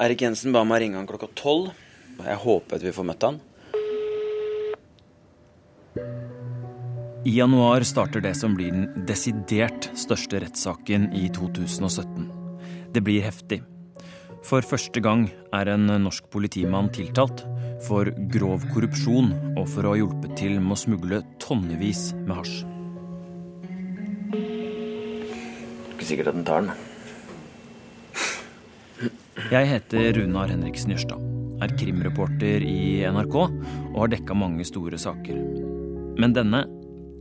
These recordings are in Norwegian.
Erik Jensen ba meg ringe han klokka tolv. Jeg håper at vi får møtt han. I januar starter det som blir den desidert største rettssaken i 2017. Det blir heftig. For første gang er en norsk politimann tiltalt for grov korrupsjon og for å ha hjulpet til med å smugle tonnevis med hasj. Ikke sikkert at den tar den. Jeg heter Runar Henriksen Jørstad, er krimreporter i NRK og har dekka mange store saker. Men denne,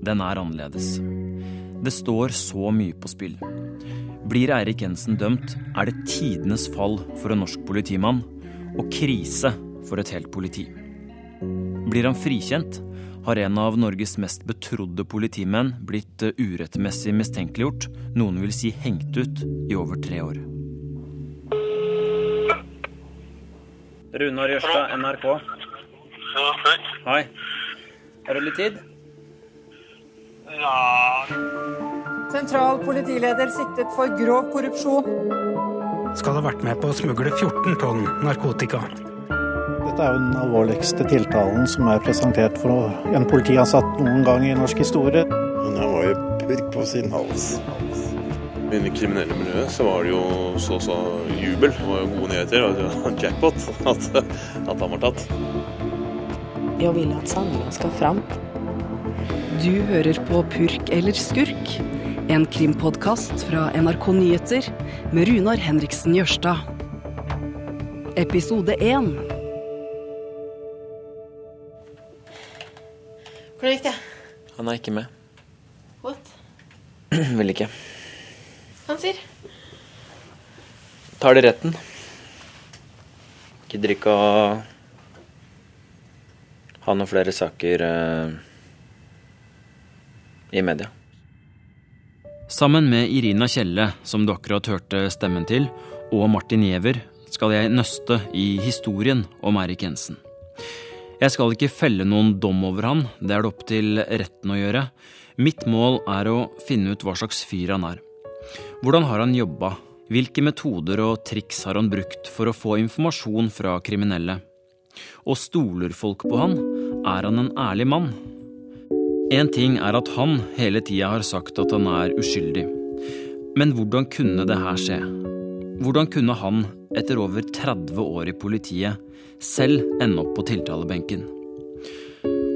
den er annerledes. Det står så mye på spill. Blir Eirik Jensen dømt, er det tidenes fall for en norsk politimann og krise for et helt politi. Blir han frikjent, har en av Norges mest betrodde politimenn blitt urettmessig mistenkeliggjort, noen vil si hengt ut, i over tre år. Runar Jørstad, NRK. Ja, hei. Hei. Har du litt tid? Ja, Sentral politileder siktet for grov korrupsjon. skal ha vært med på å smugle 14 tonn narkotika. Dette er jo den alvorligste tiltalen som er presentert for en politiansatt noen gang i norsk historie. Men han var jo purk på sin hals. I det kriminelle miljøet så var det jo så så jubel. Det var jo gode nyheter. og Jackpot at, at han var tatt. Jeg vil at sannheten skal fram. Du hører på Purk eller skurk, en krimpodkast fra NRK Nyheter med Runar Henriksen Jørstad. Episode 1. Hvordan gikk det? Han er ikke med. What? Vil ikke. Han sier Tar det retten. Gidder ikke å ha noen flere saker eh, i media. Sammen med Irina Kjelle, som du akkurat hørte stemmen til, og Martin Giæver skal jeg nøste i historien om Eirik Jensen. Jeg skal ikke felle noen dom over han, det er det opp til retten å gjøre. Mitt mål er å finne ut hva slags fyr han er. Hvordan har han jobba? Hvilke metoder og triks har han brukt for å få informasjon fra kriminelle? Og stoler folk på han? Er han en ærlig mann? En ting er at han hele tida har sagt at han er uskyldig. Men hvordan kunne det her skje? Hvordan kunne han, etter over 30 år i politiet, selv ende opp på tiltalebenken?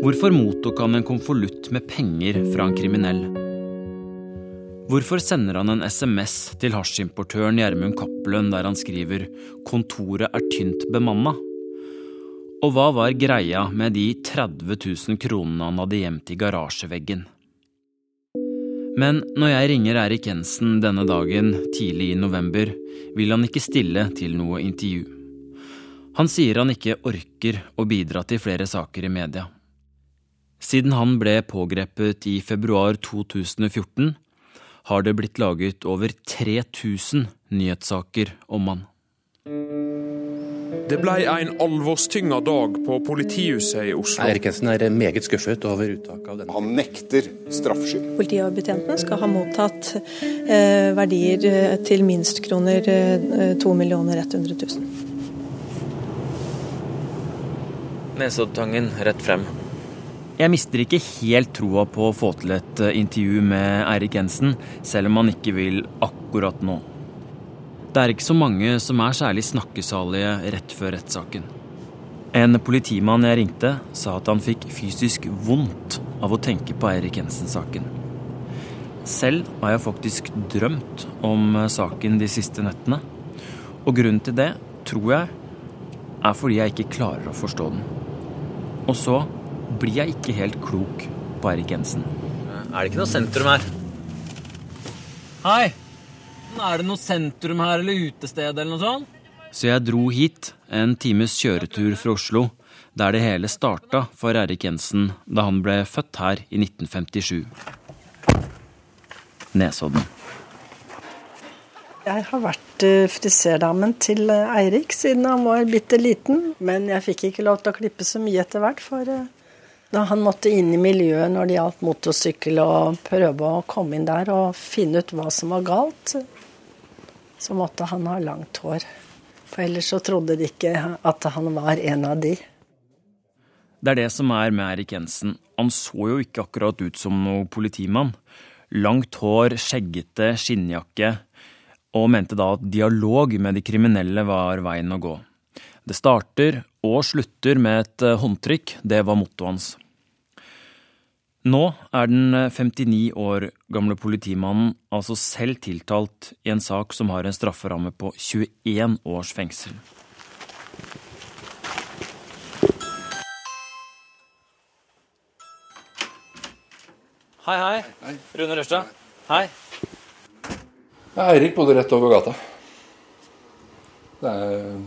Hvorfor mottok han en konvolutt med penger fra en kriminell? Hvorfor sender han en SMS til hasjimportøren Gjermund Cappelen der han skriver 'Kontoret er tynt bemanna'? Og hva var greia med de 30 000 kronene han hadde gjemt i garasjeveggen? Men når jeg ringer Eirik Jensen denne dagen tidlig i november, vil han ikke stille til noe intervju. Han sier han ikke orker å bidra til flere saker i media. Siden han ble pågrepet i februar 2014, har det blitt laget over 3000 nyhetssaker om han. Det ble en alvorstynga dag på politihuset i Oslo. Erkensen er meget skuffet over uttaket av denne. Han nekter straffskyld. Betjentene skal ha mottatt eh, verdier eh, til minst kroner eh, 2 100 000. Nesoddtangen rett frem. Jeg mister ikke helt troa på å få til et eh, intervju med Eirik Jensen, selv om han ikke vil akkurat nå. Det er ikke så mange som er særlig snakkesalige rett før rettssaken. En politimann jeg ringte, sa at han fikk fysisk vondt av å tenke på Eirik Jensen-saken. Selv har jeg faktisk drømt om eh, saken de siste nettene. Og grunnen til det, tror jeg, er fordi jeg ikke klarer å forstå den. Og så blir jeg ikke helt klok på Erik Jensen. Er det ikke noe sentrum her? Hei! Er det noe sentrum her, eller utested, eller noe sånt? Så jeg dro hit, en times kjøretur fra Oslo, der det hele starta for Erik Jensen da han ble født her i 1957. Nesodden. Jeg har vært eh, friserdamen til eh, Eirik siden han var bitte liten. Men jeg fikk ikke lov til å klippe så mye etter hvert, for eh, han måtte inn i miljøet når det gjaldt motorsykkel og prøve å komme inn der og finne ut hva som var galt, så måtte han ha langt hår. For ellers så trodde de ikke at han var en av de. Det er det som er med Erik Jensen. Han så jo ikke akkurat ut som noe politimann. Langt hår, skjeggete, skinnjakke, og mente da at dialog med de kriminelle var veien å gå. Det starter og slutter med et eh, håndtrykk, det var mottoet hans. Nå er den 59 år gamle politimannen altså selv tiltalt i en sak som har en strafferamme på 21 års fengsel. Hei, hei. hei. Rune Rørstad. Hei. Eirik bodde rett over gata. Det er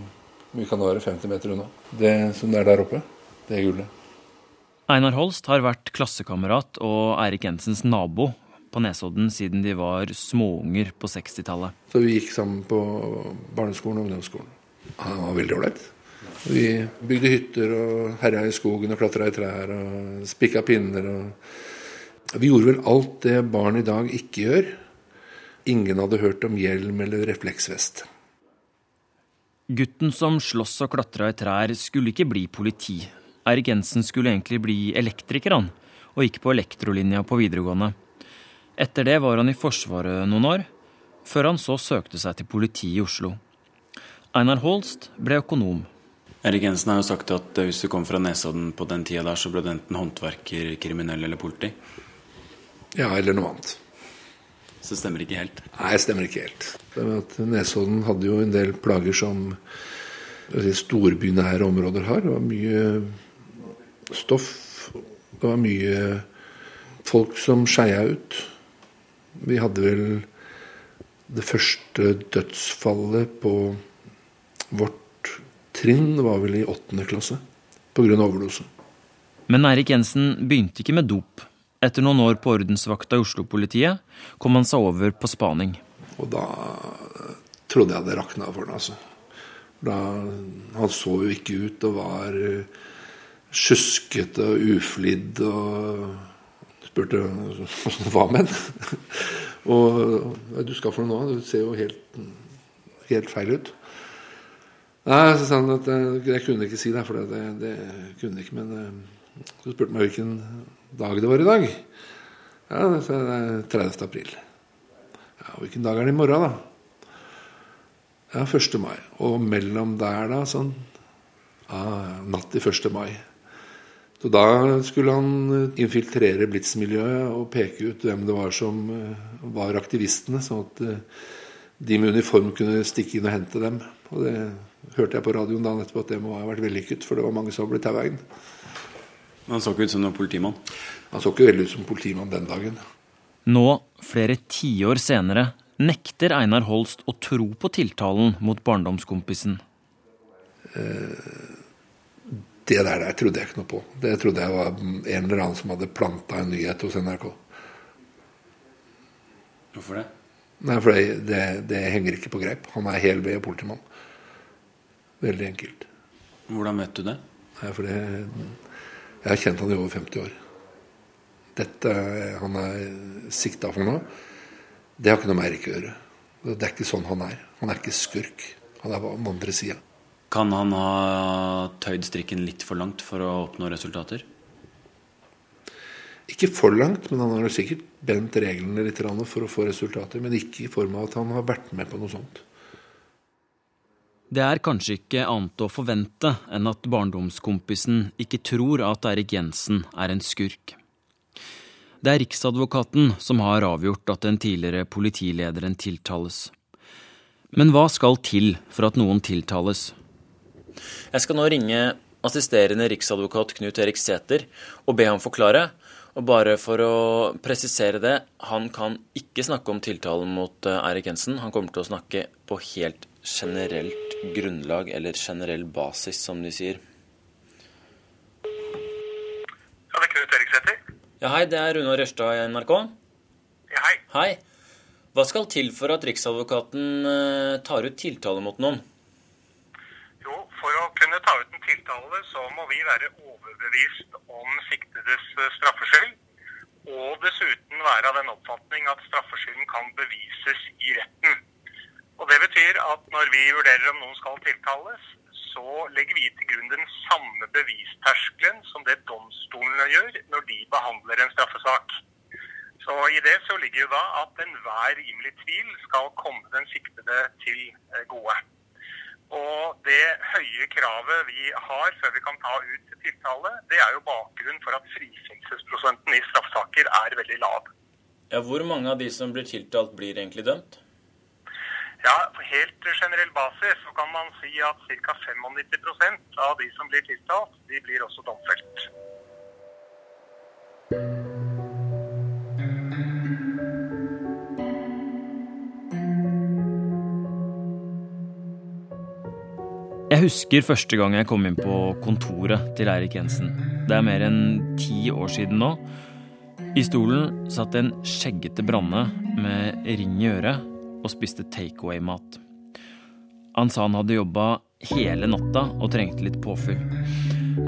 mye kan være 50 meter unna. Det som det er der oppe, det er gullet. Einar Holst har vært klassekamerat og Eirik Jensens nabo på Nesodden siden de var småunger på 60-tallet. Så vi gikk sammen på barneskolen og ungdomsskolen. Han var veldig ålreit. Vi bygde hytter og herja i skogen og klatra i trær og spikka pinner. Og vi gjorde vel alt det barn i dag ikke gjør. Ingen hadde hørt om hjelm eller refleksvest. Gutten som sloss og klatra i trær, skulle ikke bli politi. Eirik Jensen skulle egentlig bli elektriker, han, og gikk på elektrolinja på videregående. Etter det var han i Forsvaret noen år, før han så søkte seg til politiet i Oslo. Einar Holst ble økonom. Erik Jensen har jo sagt at hvis du kom fra Nesodden på den tida der, så ble du enten håndverker, kriminell eller politi. Ja, eller noe annet. Så det stemmer ikke helt? Nei, det stemmer ikke helt. Nesodden hadde jo en del plager som si, storbynære områder har. Det var mye stoff. Det var mye folk som skeia ut. Vi hadde vel det første dødsfallet på vårt trinn var vel i åttende klasse pga. overdose. Men Eirik Jensen begynte ikke med dop. Etter noen år på ordensvakta i Oslo-politiet kom han seg over på spaning. Og da trodde jeg det rakna for ham, altså. Da, han så jo ikke ut og var sjuskete og uflidd og spurte hva det med den. og du skal for noe nå? Du ser jo helt, helt feil ut. Nei, så sa han at jeg kunne ikke si det, for det, det kunne ikke. Men så spurte han meg hvilken dag det var i dag. Ja, det er 30. april. Ja, Hvilken dag er det i morgen, da? Ja, 1. mai. Og mellom der, da, sånn ja, Natt til 1. mai. Så da skulle han infiltrere blitsmiljøet og peke ut hvem det var som var aktivistene, sånn at de med uniform kunne stikke inn og hente dem. Og det hørte jeg på radioen dagen etterpå at det må ha vært vellykket, for det var mange som ble taua inn. Han så ikke ut som noen politimann? Han så ikke veldig ut som politimann den dagen. Nå, flere tiår senere, nekter Einar Holst å tro på tiltalen mot barndomskompisen. Eh, det der, der trodde jeg ikke noe på. Det trodde jeg var en eller annen som hadde planta en nyhet hos NRK. Hvorfor det? Nei, for det, det, det henger ikke på greip. Han er hel ved politimann. Veldig enkelt. Hvordan vet du det? Nei, for det jeg har kjent han i over 50 år. Dette han er sikta for nå, det har ikke noe med Eirik å gjøre. Det er ikke sånn han er. Han er ikke skurk. Han er på den andre sida. Kan han ha tøyd strikken litt for langt for å oppnå resultater? Ikke for langt, men han har sikkert bent reglene litt for å få resultater. Men ikke i form av at han har vært med på noe sånt. Det er kanskje ikke annet å forvente enn at barndomskompisen ikke tror at Erik Jensen er en skurk. Det er Riksadvokaten som har avgjort at den tidligere politilederen tiltales. Men hva skal til for at noen tiltales? Jeg skal nå ringe assisterende riksadvokat Knut Erik Sæther og be ham forklare. Og bare for å presisere det, han kan ikke snakke om tiltalen mot Eirik eh, Jensen. Han kommer til å snakke på helt generelt grunnlag, eller generell basis, som de sier. Ja, det er Knut Eriksæter. Ja, hei, det er Rune Rørstad i NRK. Ja, hei. Hei. Hva skal til for at Riksadvokaten uh, tar ut tiltale mot noen? Jo, for å kunne ta ut en tiltale, så må vi være overbevist om siktedes eh, straffskyld. Og dessuten være av den oppfatning at straffeskylden kan bevises i retten. Og Det betyr at når vi vurderer om noen skal tiltales, så legger vi til grunn den samme bevisterskelen som det domstolene gjør når de behandler en straffesak. Så I det så ligger jo da at enhver rimelig tvil skal komme den siktede til eh, gode. Og det høye kravet vi har før vi kan ta ut tiltale, det er jo bakgrunnen for at frifinnelsesprosenten i straffesaker er veldig lav. Ja, Hvor mange av de som blir tiltalt, blir egentlig dømt? Ja, På helt generell basis så kan man si at ca. 95% av de som blir tiltalt, de blir også domfelt. Jeg husker første gang jeg kom inn på kontoret til Eirik Jensen. Det er mer enn ti år siden nå. I stolen satt en skjeggete Branne med ring i øret og spiste takeaway-mat. Han sa han hadde jobba hele natta og trengte litt påfyll.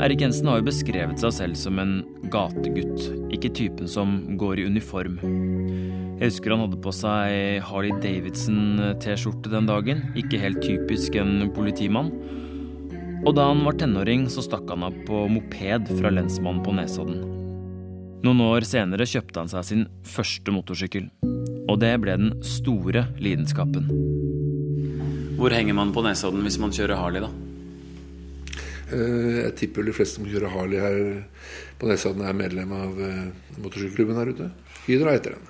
Erik Jensen har jo beskrevet seg selv som en gategutt, ikke typen som går i uniform. Jeg husker han hadde på seg Harley Davidson-T-skjorte den dagen, ikke helt typisk en politimann. Og da han var tenåring, så stakk han av på moped fra lensmannen på Nesodden. Noen år senere kjøpte han seg sin første motorsykkel. Og det ble den store lidenskapen. Hvor henger man på Nesodden hvis man kjører Harley, da? Eh, jeg tipper de fleste som kjører Harley her på Nesodden, er medlem av eh, motorsykkelklubben her ute. Hydra heter den.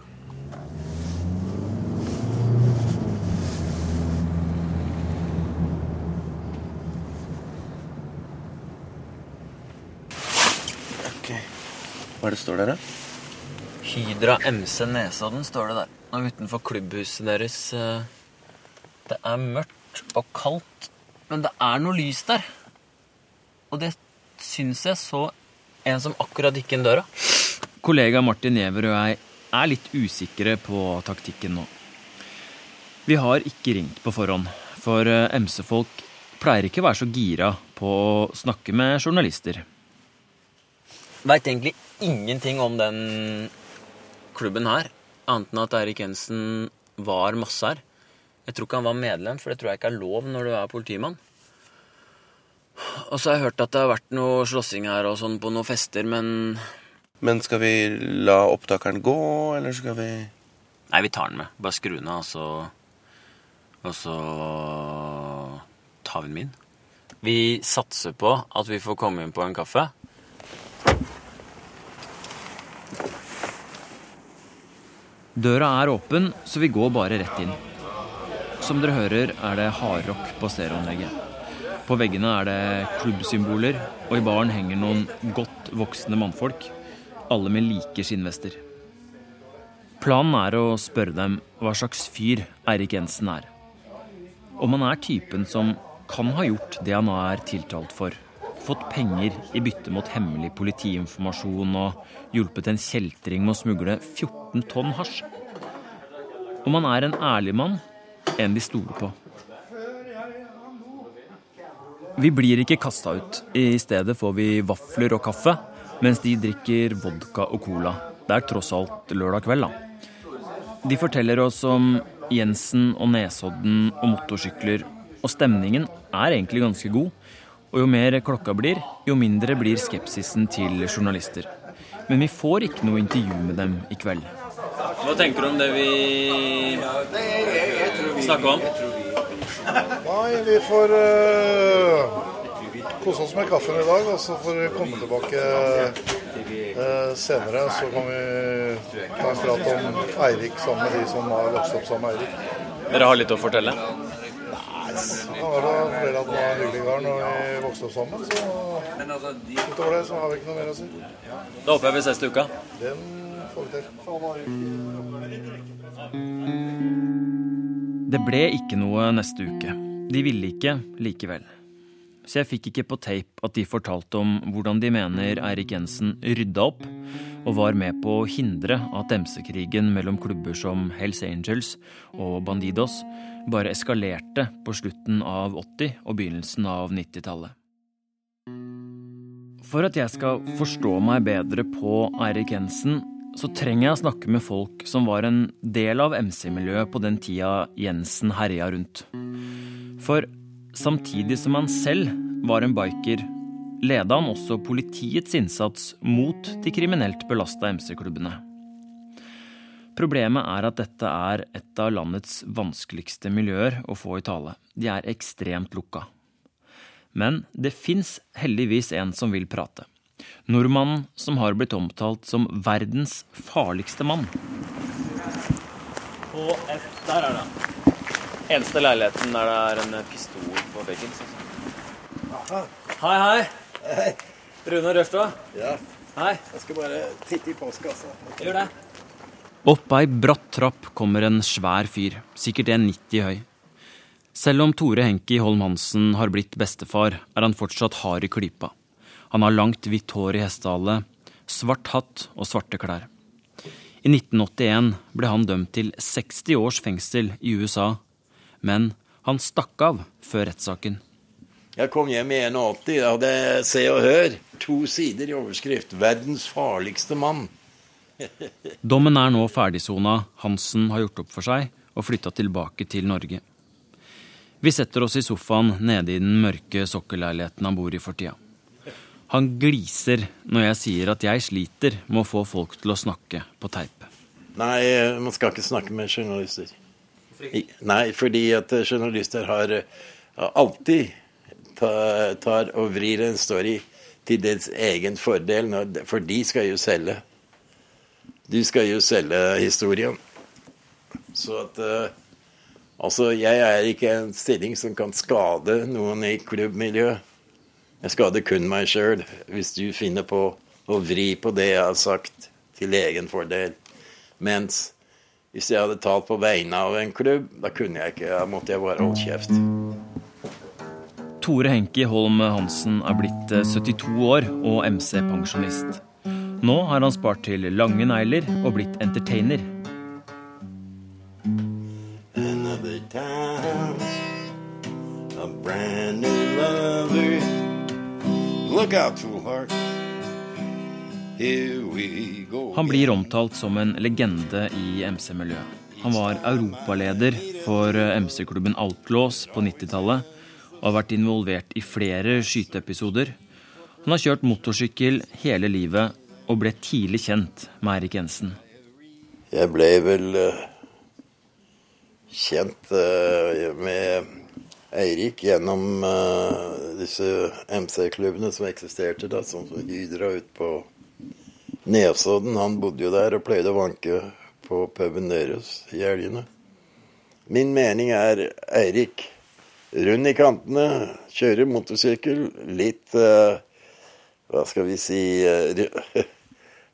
Hva er det står der, da? Hydra MC Nesodden står det der. Og utenfor klubbhuset deres eh, Det er mørkt og kaldt, men det er noe lys der. Og det syns jeg så en som akkurat gikk inn døra. Kollega Martin Giæver og jeg er litt usikre på taktikken nå. Vi har ikke ringt på forhånd, for eh, MC-folk pleier ikke å være så gira på å snakke med journalister. Veit egentlig ingenting om den klubben her, annet enn at Eirik Jensen var masse her. Jeg tror ikke han var medlem, for det tror jeg ikke er lov når du er politimann. Og så har jeg hørt at det har vært noe slåssing her og sånn på noen fester, men Men skal vi la opptakeren gå, eller skal vi Nei, vi tar den med. Bare skru den av, og så Og så tar vi den inn. Vi satser på at vi får komme inn på en kaffe. Døra er åpen, så vi går bare rett inn. Som dere hører, er det hardrock på stereoanlegget. På veggene er det klubbsymboler, og i baren henger noen godt voksne mannfolk. Alle med like skinnvester. Planen er å spørre dem hva slags fyr Eirik Jensen er. Om han er typen som kan ha gjort det han nå er tiltalt for. Fått penger i bytte mot hemmelig politiinformasjon og hjulpet en kjeltring med å smugle 14 tonn hasj. Om han er en ærlig mann, en de stoler på. Vi blir ikke kasta ut. I stedet får vi vafler og kaffe, mens de drikker vodka og cola. Det er tross alt lørdag kveld, da. De forteller oss om Jensen og Nesodden og motorsykler, og stemningen er egentlig ganske god. Og jo mer klokka blir, jo mindre blir skepsisen til journalister. Men vi får ikke noe intervju med dem i kveld. Hva tenker du om det vi snakka om? Nei, vi får uh, kose oss med kaffen i dag, og så får vi komme tilbake uh, senere. Så kan vi ta en prat om Eirik sammen med de som har vokst opp sammen med Eirik. Dere har litt å fortelle? Nei, så fordi at han var en hyggelig kar når vi vokste opp sammen. Så utover det så har vi ikke noe mer å si. Da håper jeg vi ses til uka. Den får vi til. Det ble ikke noe neste uke. De ville ikke likevel. Så jeg fikk ikke på tape at de fortalte om hvordan de mener Eirik Jensen rydda opp, og var med på å hindre at MC-krigen mellom klubber som Hells Angels og Bandidos bare eskalerte på slutten av 80- og begynnelsen av 90-tallet. For at jeg skal forstå meg bedre på Eirik Jensen, så trenger jeg å snakke med folk som var en del av MC-miljøet på den tida Jensen herja rundt. For samtidig som han selv var en biker, leda han også politiets innsats mot de kriminelt belasta MC-klubbene. Problemet er at dette er et av landets vanskeligste miljøer å få i tale. De er ekstremt lukka. Men det fins heldigvis en som vil prate. Nordmannen som har blitt omtalt som verdens farligste mann. HF, der er det. Eneste leiligheten der det er en pistol på veggen. Hei, hei. Hei. Rune Rørstad. Ja. Hei. Jeg skal bare titte i postkassa. Gjør det. Opp ei bratt trapp kommer en svær fyr, sikkert 1,90 høy. Selv om Tore Henki Holm Hansen har blitt bestefar, er han fortsatt hard i klypa. Han har langt, hvitt hår i hestehale, svart hatt og svarte klær. I 1981 ble han dømt til 60 års fengsel i USA, men han stakk av før rettssaken. Jeg kom hjem i 81, da hadde Se og Hør. To sider i overskrift. 'Verdens farligste mann'. Dommen er nå ferdigsona, Hansen har gjort opp for seg og flytta tilbake til Norge. Vi setter oss i sofaen nede i den mørke sokkelleiligheten han bor i for tida. Han gliser når jeg sier at jeg sliter med å få folk til å snakke på teip. Nei, man skal ikke snakke med journalister. Nei, fordi at journalister har alltid tar og vrir en story til dens egen fordel, for de skal jo selge. De skal jo selge historien. Så at Altså, jeg er ikke en stilling som kan skade noen i klubbmiljøet. Jeg skader kun meg sjøl, hvis du finner på å vri på det jeg har sagt, til egen fordel. Mens hvis jeg hadde talt på vegne av en klubb, da kunne jeg ikke, da måtte jeg bare holde kjeft. Tore Henki Holm Hansen er blitt 72 år og MC-pensjonist. Nå har han spart til lange negler og blitt entertainer. Another time, a brand new lover. Look out, foolheart. Han blir omtalt som en legende i MC-miljøet. Han var europaleder for MC-klubben Altlås på 90-tallet og har vært involvert i flere skyteepisoder. Han har kjørt motorsykkel hele livet og ble tidlig kjent med Eirik Jensen. Jeg ble vel uh, kjent uh, med Eirik gjennom disse MC-klubbene som eksisterte da, som Hydra ute på Nesodden. Han bodde jo der og pleide å vanke på puben deres i helgene. Min mening er Eirik rund i kantene, kjører motorsykkel, litt uh, Hva skal vi si uh,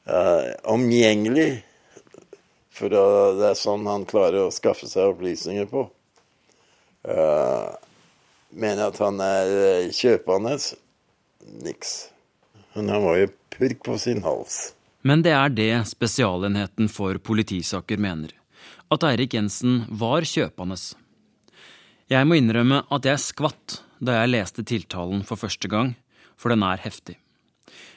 Omgjengelig. For det er sånn han klarer å skaffe seg opplysninger på. Uh, mener at han er kjøpende. Niks. Men han var jo purk på sin hals. Men det er det Spesialenheten for politisaker mener. At Eirik Jensen var kjøpende. Jeg må innrømme at jeg skvatt da jeg leste tiltalen for første gang, for den er heftig.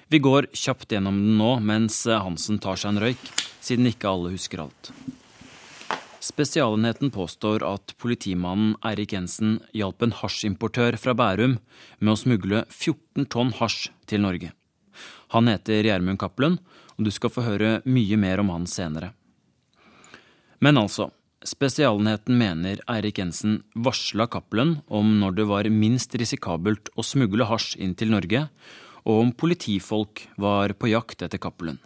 Vi går kjapt gjennom den nå mens Hansen tar seg en røyk, siden ikke alle husker alt. Spesialenheten påstår at politimannen Eirik Jensen hjalp en hasjimportør fra Bærum med å smugle 14 tonn hasj til Norge. Han heter Gjermund Cappelen, og du skal få høre mye mer om han senere. Men altså, Spesialenheten mener Eirik Jensen varsla Cappelen om når det var minst risikabelt å smugle hasj inn til Norge, og om politifolk var på jakt etter Cappelen.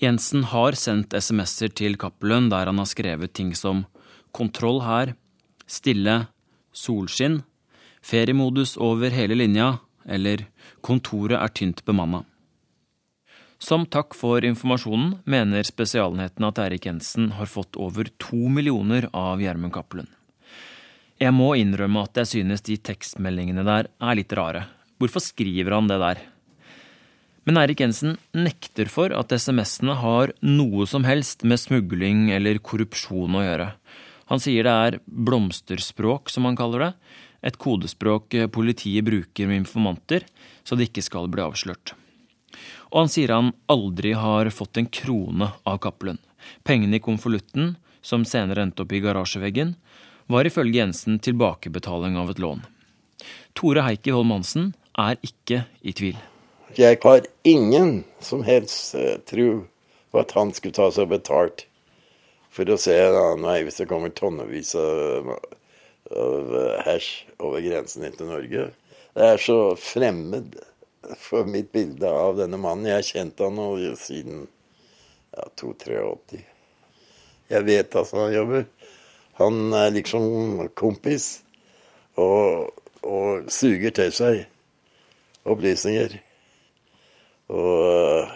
Jensen har sendt SMS-er til Cappelen der han har skrevet ting som kontroll her, stille, solskinn, feriemodus over hele linja eller kontoret er tynt bemanna. Som takk for informasjonen mener Spesialenheten at Erik Jensen har fått over to millioner av Gjermund Cappelen. Jeg må innrømme at jeg synes de tekstmeldingene der er litt rare. Hvorfor skriver han det der? Men Erik Jensen nekter for at SMS-ene har noe som helst med smugling eller korrupsjon å gjøre. Han sier det er blomsterspråk, som han kaller det, et kodespråk politiet bruker med informanter, så det ikke skal bli avslørt. Og han sier han aldri har fått en krone av Cappelen. Pengene i konvolutten, som senere endte opp i garasjeveggen, var ifølge Jensen tilbakebetaling av et lån. Tore Heikki Holm Hansen er ikke i tvil. Jeg har ingen som helst uh, tro på at han skulle ta seg betalt for å se en annen hvis det kommer tonnevis av, av hasj over grensen inn til Norge. Det er så fremmed for mitt bilde av denne mannen. Jeg har kjent han nå siden ja, 82-83. Jeg vet altså han jobber. Han er liksom kompis og, og suger til seg opplysninger. Og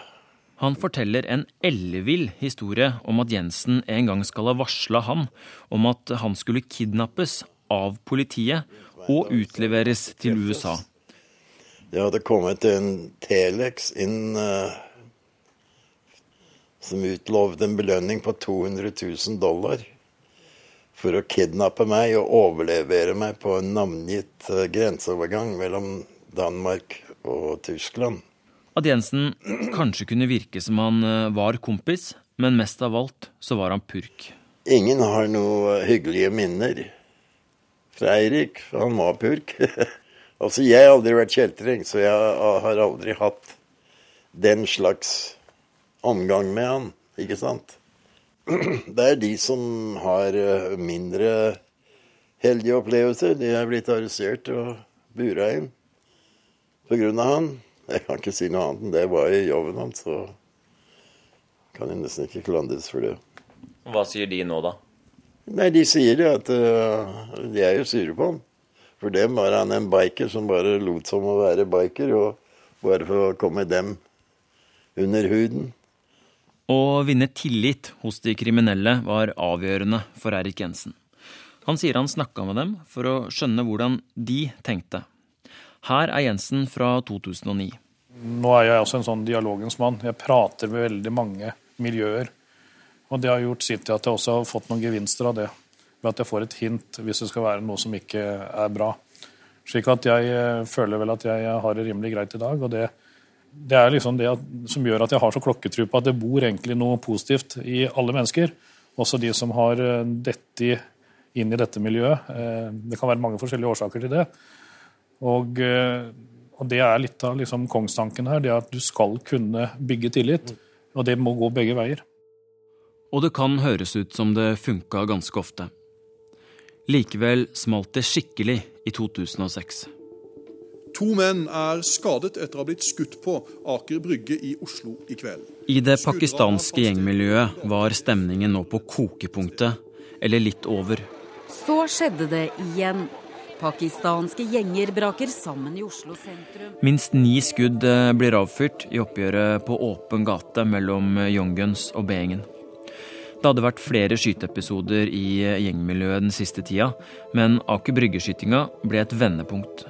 han forteller en ellevill historie om at Jensen en gang skal ha varsla ham om at han skulle kidnappes av politiet og utleveres til USA. Det hadde kommet en Telex inn uh, som utlovde en belønning på 200 000 dollar for å kidnappe meg og overlevere meg på en navngitt uh, grenseovergang mellom Danmark og Tyskland. At Jensen kanskje kunne virke som han uh, var kompis, men mest av alt så var han purk. Ingen har noe hyggelige minner fra Eirik. Han var purk. altså, jeg har aldri vært kjeltring, så jeg har aldri hatt den slags omgang med han, ikke sant? Det er de som har mindre heldige opplevelser. De er blitt arrestert og bura inn pga. han. Jeg kan ikke si noe annet enn det var i jobben hans, så kan jeg nesten ikke klandres for det. Hva sier de nå, da? Nei, De sier at uh, de er jo sure på han. For dem var han en biker som bare lot som å være biker, og bare for å komme dem under huden. Å vinne tillit hos de kriminelle var avgjørende for Erik Jensen. Han sier han snakka med dem for å skjønne hvordan de tenkte. Her er Jensen fra 2009. Nå er jeg også en sånn dialogens mann. Jeg prater med veldig mange miljøer. Og det har gjort sitt til at jeg også har fått noen gevinster av det. Ved at jeg får et hint hvis det skal være noe som ikke er bra. Slik at jeg eh, føler vel at jeg har det rimelig greit i dag. Og det, det er liksom det som gjør at jeg har så klokketro på at det bor egentlig noe positivt i alle mennesker. Også de som har eh, dette inn i dette miljøet. Eh, det kan være mange forskjellige årsaker til det. Og, og det er litt av liksom kongstanken her, det at du skal kunne bygge tillit. Og det må gå begge veier. Og det kan høres ut som det funka ganske ofte. Likevel smalt det skikkelig i 2006. To menn er skadet etter å ha blitt skutt på Aker Brygge i Oslo i kveld. I det pakistanske gjengmiljøet var stemningen nå på kokepunktet, eller litt over. Så skjedde det igjen. Pakistanske gjenger braker sammen i Oslo sentrum. Minst ni skudd eh, blir avfyrt i oppgjøret på åpen gate mellom Young-Guns og Beingen. Det hadde vært flere skyteepisoder i eh, gjengmiljøet den siste tida, men Aker Brygge-skytinga ble et vendepunkt.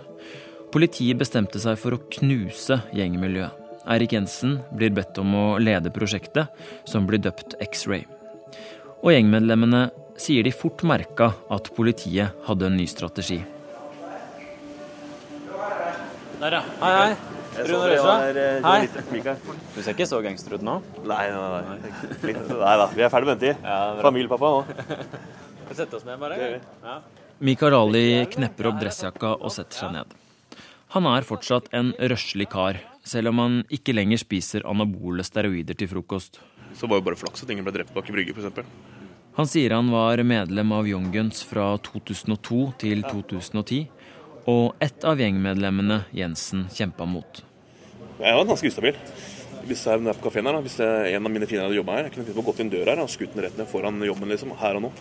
Politiet bestemte seg for å knuse gjengmiljøet. Eirik Jensen blir bedt om å lede prosjektet, som blir døpt X-Ray. Og gjengmedlemmene sier de fort merka at politiet hadde en ny strategi. Der, ja. Hei, hei. Rune Røisa. Hei. Du ser ikke så gangster ut nå? Nei, nei, nei. Nei da, vi er ferdig med den tid. Ja, Familiepappa nå. Vi setter oss ned, bare. Ja. Mikael Ali knepper opp dressjakka og setter seg ned. Han er fortsatt en røslig kar, selv om han ikke lenger spiser anabole steroider til frokost. Så var jo bare flaks at ingen ble drept bak i brygge, f.eks. Han sier han var medlem av Young Guns fra 2002 til 2010, og ett av gjengmedlemmene Jensen kjempa mot. Jeg var ganske ustabil. Hvis jeg er på kafeen her, da, hvis en av mine fiender hadde jobba her, jeg kunne gått inn døra her og skutt den rett ned foran jobben, liksom, her og nå.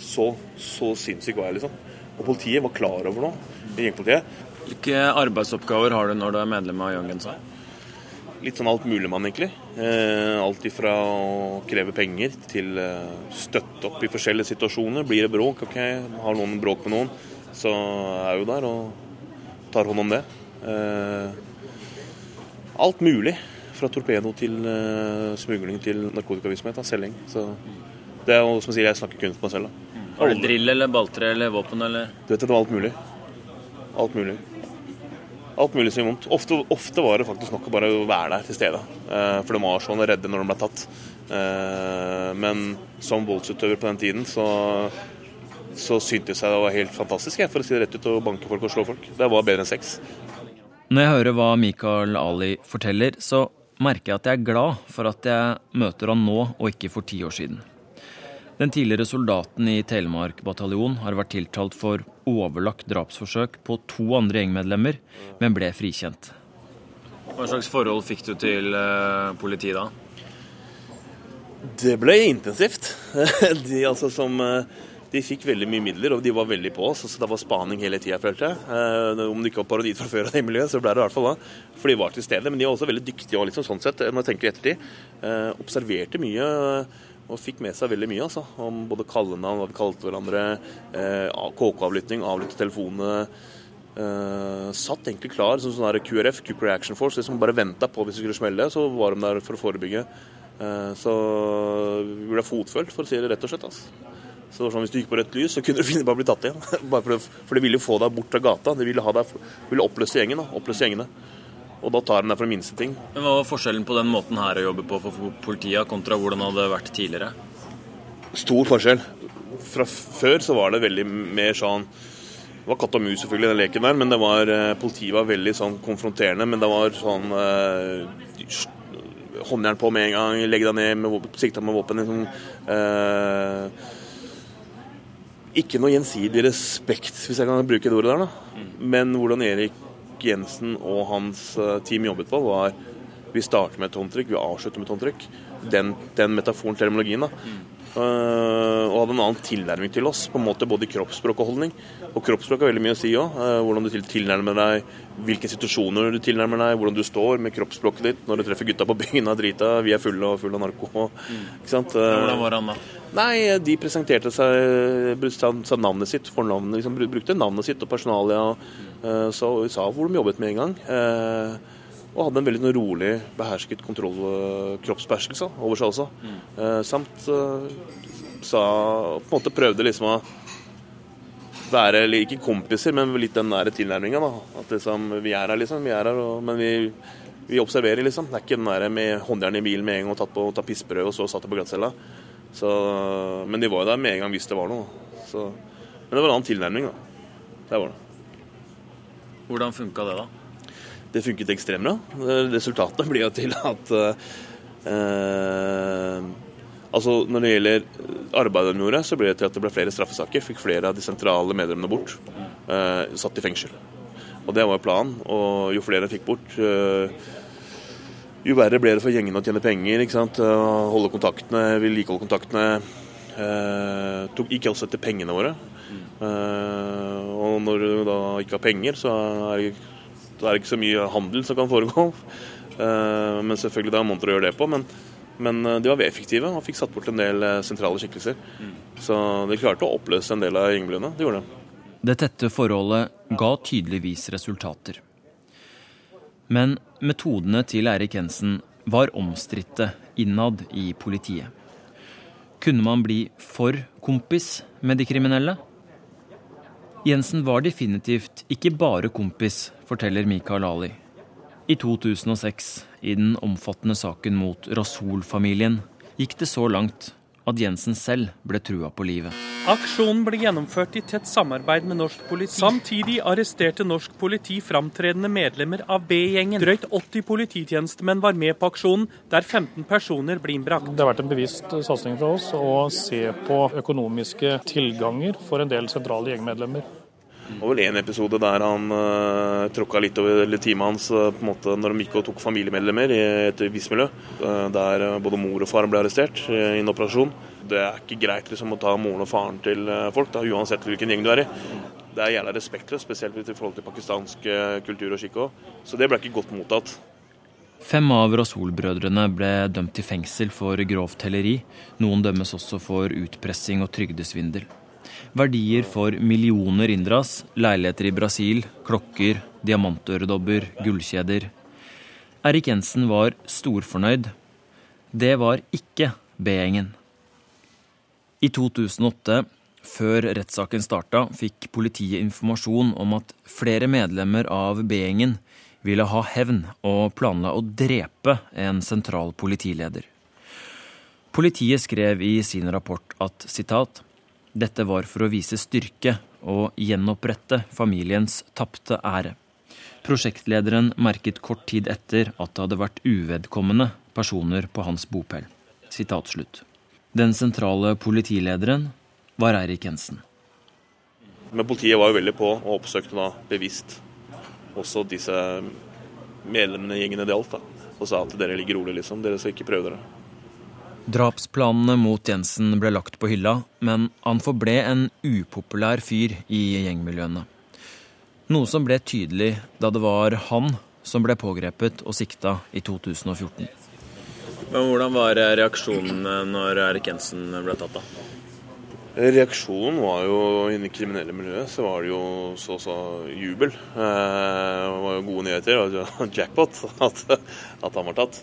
Så, så sinnssyk var jeg, liksom. Og politiet var klar over noe. Gjengpolitiet. Hvilke arbeidsoppgaver har du når du er medlem av Young Guns? Litt sånn alt mulig mann, egentlig. Eh, alt ifra å kreve penger til eh, støtte opp i forskjellige situasjoner. Blir det bråk, ok, har noen bråk med noen, så er jeg jo der og tar hånd om det. Alt mulig. Fra torpedo til uh, smugling til narkotikavirksomhet. Selging. Så det er jo som jeg sier, jeg snakker kun for meg selv. Da. Har du drill eller balltre eller våpen eller? Du vet, det var alt mulig. Alt mulig. Alt mulig som vondt. Ofte, ofte, var det faktisk nok å bare være der til stede. Uh, for de var sånn redde når de ble tatt. Uh, men som voldsutøver på den tiden, så, så syntes jeg det var helt fantastisk jeg, for å si det rett ut, å banke folk og slå folk. Det var bedre enn sex. Når jeg hører hva Mikael Ali forteller, så merker jeg at jeg er glad for at jeg møter han nå og ikke for ti år siden. Den tidligere soldaten i Telemark bataljon har vært tiltalt for overlagt drapsforsøk på to andre gjengmedlemmer, men ble frikjent. Hva slags forhold fikk du til uh, politiet da? Det ble intensivt. De altså som uh, de fikk veldig mye midler, og de var veldig på oss. så Det var spaning hele tida, følte jeg. Eh, om det ikke var parodi fra før av det miljøet, så ble det i hvert fall da. For de var til stede. Men de var også veldig dyktige og liksom, sånn sett, når jeg tenker i ettertid. Eh, observerte mye og fikk med seg veldig mye altså, om både kallenavn, hva vi kalte hverandre, eh, KK-avlytting, avlytte telefonene. Uh, satt egentlig klar som sånn QRF, Cooper Action Force, liksom bare venta på hvis det skulle smelle, så var de der for å forebygge. Uh, så vi ble fotfølgt, for å si det rett og slett. Altså. Så det var sånn, Hvis du gikk på rødt lys, så kunne du finne på å bli tatt igjen. Bare for, for de ville få deg bort fra gata. De ville, ha deg, ville oppløse gjengen. da, oppløse gjengene. Og da tar de deg for minste ting. Men Hva var forskjellen på den måten her å jobbe på for politiet kontra hvordan det hadde vært tidligere? Stor forskjell. Fra før så var det veldig mer sånn Det var katt og mus selvfølgelig, den leken der, men det var, eh, politiet var veldig sånn konfronterende. Men det var sånn eh, Håndjern på med en gang, legg deg ned med sikta med våpen. Liksom, eh, ikke noe gjensidig respekt, hvis jeg kan bruke det ordet der. da. Men hvordan Erik Jensen og hans eh, team jobbet på, var vi starter med et håndtrykk, vi avslutter med et håndtrykk. Den, den metaforen, terminologien. da. Uh, og hadde en annen tilnærming til oss, på en måte både kroppsspråk og holdning. Og kroppsspråk har veldig mye å si òg. Uh, hvordan du tilnærmer deg, hvilke situasjoner du tilnærmer deg, hvordan du står med kroppsspråket ditt når du treffer gutta på byen og drita, vi er fulle og fulle av narko. Mm. Ikke sant? Hvordan var han da? Nei, De presenterte seg, sa navnet sitt, fornavnet, liksom, brukte navnet sitt og personalia. og Så sa hvor de jobbet med en gang. Og hadde en veldig sånn rolig, behersket kontroll, kroppsbeherskelse over seg også. Mm. Eh, samt eh, sa På en måte prøvde liksom å være ikke kompiser, men litt den nære tilnærminga. At liksom, vi er her, liksom. Vi er her, og, men vi, vi, observerer, liksom. Det er ikke den der med håndjern i bilen med en gang og tatt på tatt pissbrød, og så satt på glattcella. Men de var jo der med en gang hvis det var noe. Så, men det var en annen tilnærming, da. Det var det. Hvordan funka det, da? Det funket ekstremt bra. Resultatet blir jo til at eh, altså Når det gjelder arbeidet de gjorde, så ble det til at det ble flere straffesaker. Fikk flere av de sentrale medlemmene bort. Eh, satt i fengsel. Og det var planen. Og jo flere de fikk bort, eh, jo verre ble det for gjengene å tjene penger. ikke sant? Holde kontaktene, vedlikeholde kontaktene. Eh, tok, gikk også etter pengene våre. Eh, og når du da ikke har penger, så er det det er ikke så mye handel som kan foregå. Eh, men selvfølgelig det er måneder å gjøre det på. Men, men eh, de var effektive og fikk satt bort en del eh, sentrale skikkelser. Mm. Så de klarte å oppløse en del av gjengmiljøene. De gjorde det. Det tette forholdet ga tydeligvis resultater. Men metodene til Eirik Jensen var omstridte innad i politiet. Kunne man bli for kompis med de kriminelle? Jensen var definitivt ikke bare kompis forteller Mikael Ali. I 2006, i den omfattende saken mot Rasul-familien, gikk det så langt at Jensen selv ble trua på livet. Aksjonen ble gjennomført i tett samarbeid med norsk politi. Samtidig arresterte norsk politi framtredende medlemmer av B-gjengen. Drøyt 80 polititjenestemenn var med på aksjonen, der 15 personer ble innbrakt. Det har vært en bevisst satsing fra oss å se på økonomiske tilganger for en del sentrale gjengmedlemmer. Det var vel én episode der han uh, tråkka litt over teamet hans uh, på en måte når de gikk og tok familiemedlemmer i et visst miljø. Uh, der både mor og far ble arrestert i en operasjon. Det er ikke greit liksom, å ta moren og faren til folk, da, uansett hvilken gjeng du er i. Det er jævla respektløst, spesielt i forhold til pakistansk kultur og skikk. Så det ble ikke godt mottatt. Fem av Rasul-brødrene ble dømt til fengsel for grovt helleri. Noen dømmes også for utpressing og trygdesvindel. Verdier for millioner inndras. Leiligheter i Brasil, klokker, diamantøredobber, gullkjeder. Erik Jensen var storfornøyd. Det var ikke B-gjengen. I 2008 Før rettssaken starta, fikk politiet informasjon om at flere medlemmer av B-gjengen ville ha hevn og planla å drepe en sentral politileder. Politiet skrev i sin rapport at sitat, dette var for å vise styrke og gjenopprette familiens tapte ære. Prosjektlederen merket kort tid etter at det hadde vært uvedkommende personer på hans bopel. Den sentrale politilederen var Eirik Jensen. Men politiet var jo veldig på og oppsøkte da bevisst også disse medlemmene i gjengene det gjaldt. da, Og sa at dere ligger rolig, liksom. Dere skal ikke prøve dere. Drapsplanene mot Jensen ble lagt på hylla, men han forble en upopulær fyr i gjengmiljøene. Noe som ble tydelig da det var han som ble pågrepet og sikta i 2014. Men Hvordan var reaksjonen når Erik Jensen ble tatt, da? Reaksjonen var jo i det kriminelle miljøet så var det jo så så jubel. Eh, det var jo gode nyheter. Det var jackpot at, at han var tatt.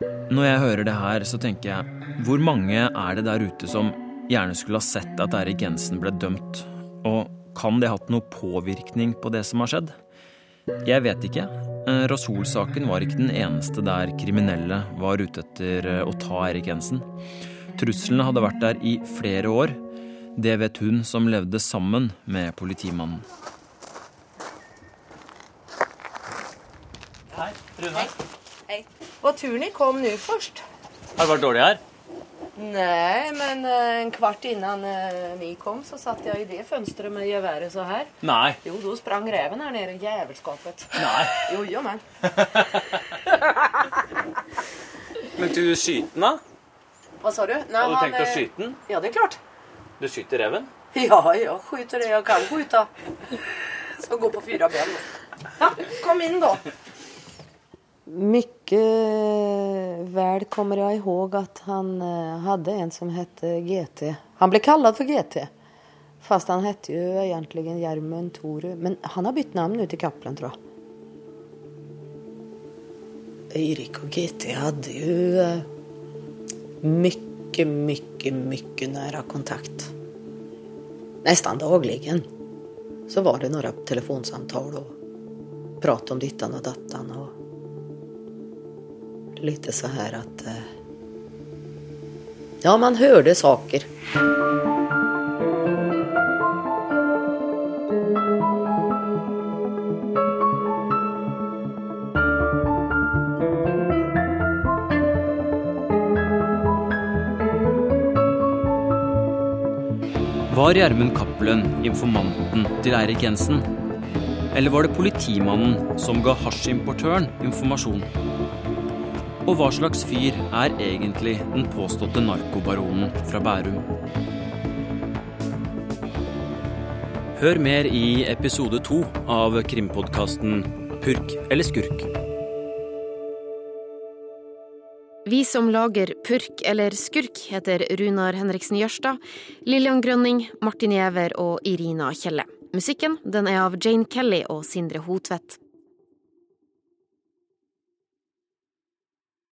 Når jeg hører det her, så tenker jeg hvor mange er det der ute som gjerne skulle ha sett at Erik Jensen ble dømt? Og kan det ha hatt noe påvirkning på det som har skjedd? Jeg vet ikke. Eh, Rasul-saken var ikke den eneste der kriminelle var ute etter eh, å ta Erik Jensen. Truslene hadde vært der i flere år. Det vet hun som levde sammen med politimannen. Hei, Rune. Hei. Var turen ni kom nå først? Har det vært dårlig her? Nei, men eh, en kvart innan vi ni kom, så satt jeg i det fønsteret med geværet så her. Nei. Jo, da sprang reven her nede i jævelskapet. Nei. Jo, jo, men. Men du skyter den, da? Hva sa du? Nei, Har du han, tenkt å eh, skyte den? Ja, det er klart. Du skyter reven? Ja, jeg skyter det jeg kan skyte. Skal gå på fyra ben. Ja, kom inn, da. Mycket väl kommer jag ihåg att han hadde hade en som hette GT. Han blev kallad för GT. Fast han hette ju egentligen Gjermund Toru. Men han har bytt namn nu till Kaplan tror jag. Erik och GT hade ju mye, mycket, mycket, mycket nära kontakt. Nästan dagligen. Så var det några telefonsamtal och prat om dittan och dattan. Och lite så här att... eh, Ja, man hörde saker. Var Gjermund Cappelen informanten til Eirik Jensen? Eller var det politimannen som ga hasjimportøren informasjon? Og hva slags fyr er egentlig den påståtte narkobaronen fra Bærum? Hør mer i episode to av krimpodkasten Purk eller skurk. Vi som lager Purk eller Skurk, heter Runar Henriksen Jørstad, Lillian Grønning, Martin Giæver og Irina Kjelle. Musikken den er av Jane Kelly og Sindre Hotvedt.